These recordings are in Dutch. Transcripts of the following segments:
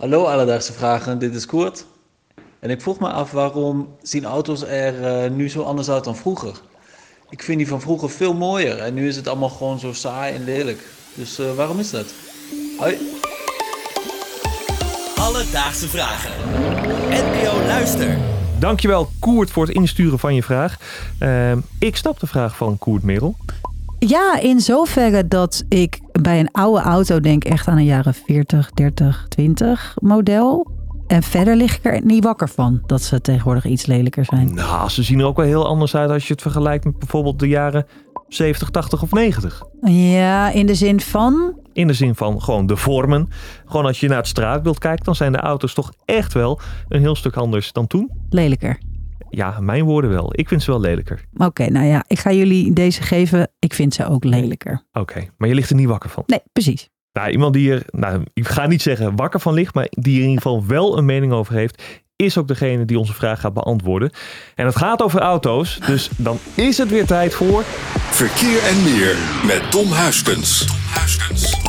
Hallo Alledaagse Vragen, dit is Koert. En ik vroeg me af waarom zien auto's er eh, nu zo anders uit dan vroeger? Ik vind die van vroeger veel mooier en nu is het allemaal gewoon zo saai en lelijk. Dus eh, waarom is dat? Hoi. Alledaagse Vragen. NPO Luister. Dankjewel Koert voor het insturen van je vraag. Ehm, ik snap de vraag van Koert Merel. Ja, in zoverre dat ik bij een oude auto denk echt aan een jaren 40, 30, 20 model. En verder lig ik er niet wakker van dat ze tegenwoordig iets lelijker zijn. Nou, ze zien er ook wel heel anders uit als je het vergelijkt met bijvoorbeeld de jaren 70, 80 of 90. Ja, in de zin van. In de zin van gewoon de vormen. Gewoon als je naar het straatbeeld kijkt, dan zijn de auto's toch echt wel een heel stuk anders dan toen. Lelijker. Ja, mijn woorden wel. Ik vind ze wel lelijker. Oké, nou ja, ik ga jullie deze geven. Ik vind ze ook lelijker. Oké, maar je ligt er niet wakker van. Nee, precies. Nou, iemand die er, nou, ik ga niet zeggen wakker van ligt, maar die er in ieder geval wel een mening over heeft, is ook degene die onze vraag gaat beantwoorden. En het gaat over auto's, dus dan is het weer tijd voor... Verkeer en meer met Tom Huiskens. Tom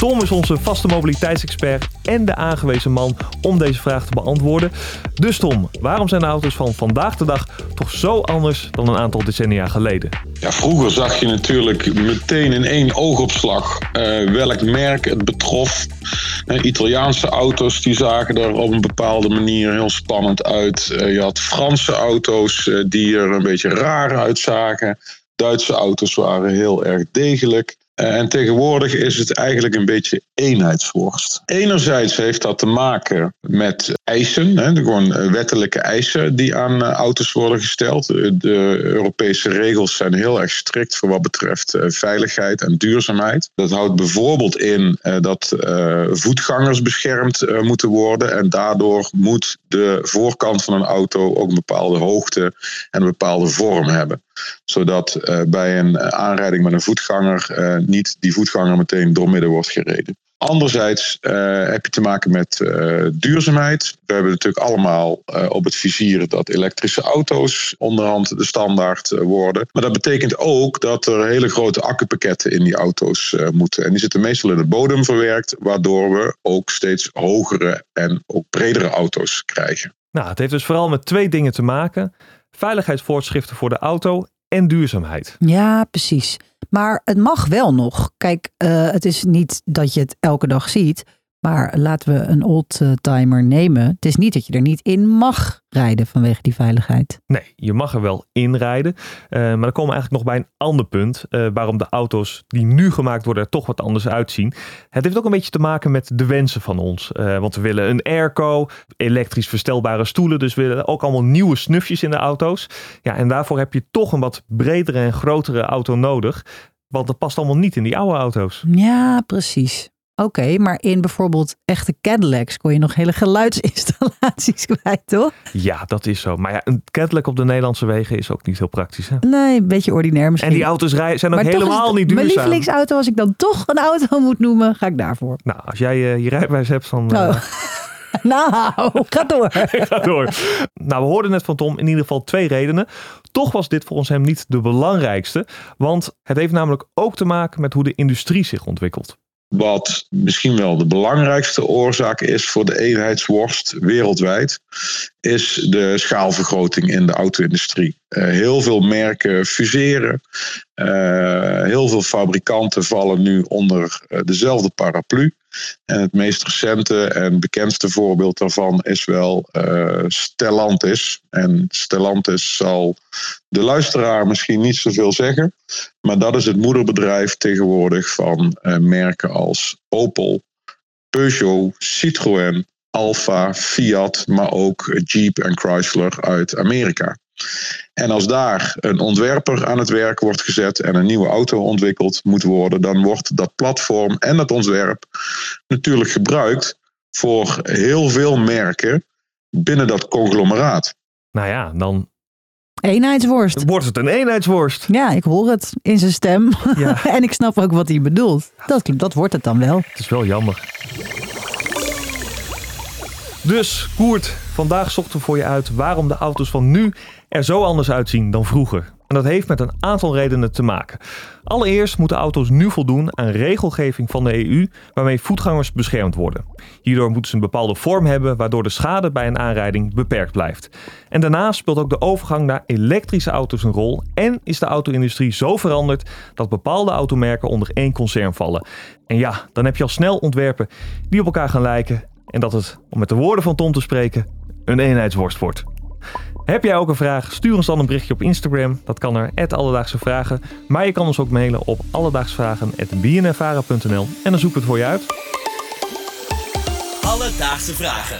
is onze vaste mobiliteitsexpert en de aangewezen man om deze vraag te beantwoorden. Dus Tom, waarom zijn de auto's van vandaag de dag toch zo anders dan een aantal decennia geleden? Ja, vroeger zag je natuurlijk meteen in één oogopslag eh, welk merk het betrof. Eh, Italiaanse auto's die zagen er op een bepaalde manier heel spannend uit. Eh, je had Franse auto's die er een beetje raar uitzagen. Duitse auto's waren heel erg degelijk. Eh, En tegenwoordig is het eigenlijk een beetje eenheidsworst. Enerzijds heeft dat te maken met eisen, hè, gewoon eh, wettelijke eisen die aan eh, auto's worden gesteld. Eh, De Europese regels zijn heel erg strikt voor wat betreft veiligheid en duurzaamheid. Dat houdt bijvoorbeeld in dat voetgangers beschermd moeten worden en daardoor moet de voorkant van een auto ook een bepaalde hoogte en een bepaalde vorm hebben zodat bij een aanrijding met een voetganger niet die voetganger meteen doormidden wordt gereden. Anderzijds eh, heb je te maken met eh, duurzaamheid. We hebben natuurlijk allemaal eh, op het vizier dat elektrische auto's onderhand de standaard worden. Maar dat betekent ook dat er hele grote accupakketten in die auto's eh, moeten. En die zitten meestal in de bodem verwerkt, waardoor we ook steeds hogere en ook bredere auto's krijgen. Nou, het heeft dus vooral met twee dingen te maken. Veiligheidsvoorschriften voor de auto en duurzaamheid. Ja, precies. Maar het mag wel nog. Kijk, eh, het is niet dat je het elke dag ziet. Maar laten we een oldtimer nemen. Het is niet dat je er niet in mag rijden vanwege die veiligheid. Nee, je mag er wel inrijden. Eh, maar dan komen we eigenlijk nog bij een ander punt. eh, waarom de auto's die nu gemaakt worden er toch wat anders uitzien. Het heeft ook een beetje te maken met de wensen van ons. Eh, want we willen een airco, elektrisch verstelbare stoelen. Dus we willen ook allemaal nieuwe snufjes in de auto's. Ja, en daarvoor heb je toch een wat bredere en grotere auto nodig. Want dat past allemaal niet in die oude auto's. Ja, precies. Oké, maar in bijvoorbeeld echte Cadillacs kon je nog hele geluidsinstallaties kwijt, toch? Ja, dat is zo. Maar ja, een Cadillac op de Nederlandse wegen is ook niet heel praktisch. Hè? Nee, een beetje ordinair misschien. En die auto's rijden, zijn ook helemaal het niet Mijn duurzaam. lievelingsauto, als ik dan toch een auto moet noemen, ga ik daarvoor. Nou, als jij eh, je rijbewijs hebt, dan eh, Oh. nou, ga door. ga door. Nou, we hoorden net van Tom in ieder geval twee redenen. Toch was dit volgens hem niet de belangrijkste. Want het heeft namelijk ook te maken met hoe de industrie zich ontwikkelt. Wat misschien wel de belangrijkste oorzaak is voor de eenheidsworst wereldwijd, is de schaalvergroting in de auto-industrie. Eh, heel veel merken fuseren. Eh, heel veel fabrikanten vallen nu onder eh, dezelfde paraplu. En het meest recente en bekendste voorbeeld daarvan is wel eh, Stellantis. En Stellantis zal de luisteraar misschien niet zoveel zeggen. Maar dat is het moederbedrijf tegenwoordig van eh, merken als Opel, Peugeot, Citroën, Alfa, Fiat, maar ook Jeep en Chrysler uit Amerika. En als daar een ontwerper aan het werk wordt gezet en een nieuwe auto ontwikkeld moet worden, dan wordt dat platform en dat ontwerp natuurlijk gebruikt voor heel veel merken binnen dat conglomeraat. Nou ja, dan Eenheidsworst. wordt het een eenheidsworst. Ja, ik hoor het in zijn stem. Ja. en ik snap ook wat hij bedoelt. Dat, dat wordt het dan wel. Het is wel jammer. Dus, Koert, vandaag zochten we voor je uit waarom de auto's van nu er zo anders uitzien dan vroeger. En dat heeft met een aantal redenen te maken. Allereerst moeten auto's nu voldoen aan regelgeving van de EU waarmee voetgangers beschermd worden. Hierdoor moeten ze een bepaalde vorm hebben waardoor de schade bij een aanrijding beperkt blijft. En daarnaast speelt ook de overgang naar elektrische auto's een rol en is de auto-industrie zo veranderd dat bepaalde automerken onder één concern vallen. En ja, dan heb je al snel ontwerpen die op elkaar gaan lijken en dat het, om met de woorden van Tom te spreken, een eenheidsworst wordt. Heb jij ook een vraag? Stuur ons dan een berichtje op Instagram. Dat kan naar Alledaagse Vragen. Maar je kan ons ook mailen op alledaagsvragen.bnnvara.nl en dan zoeken we het voor je uit. Alledaagse Vragen.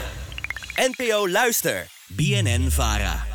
NPO Luister. BNN Vara.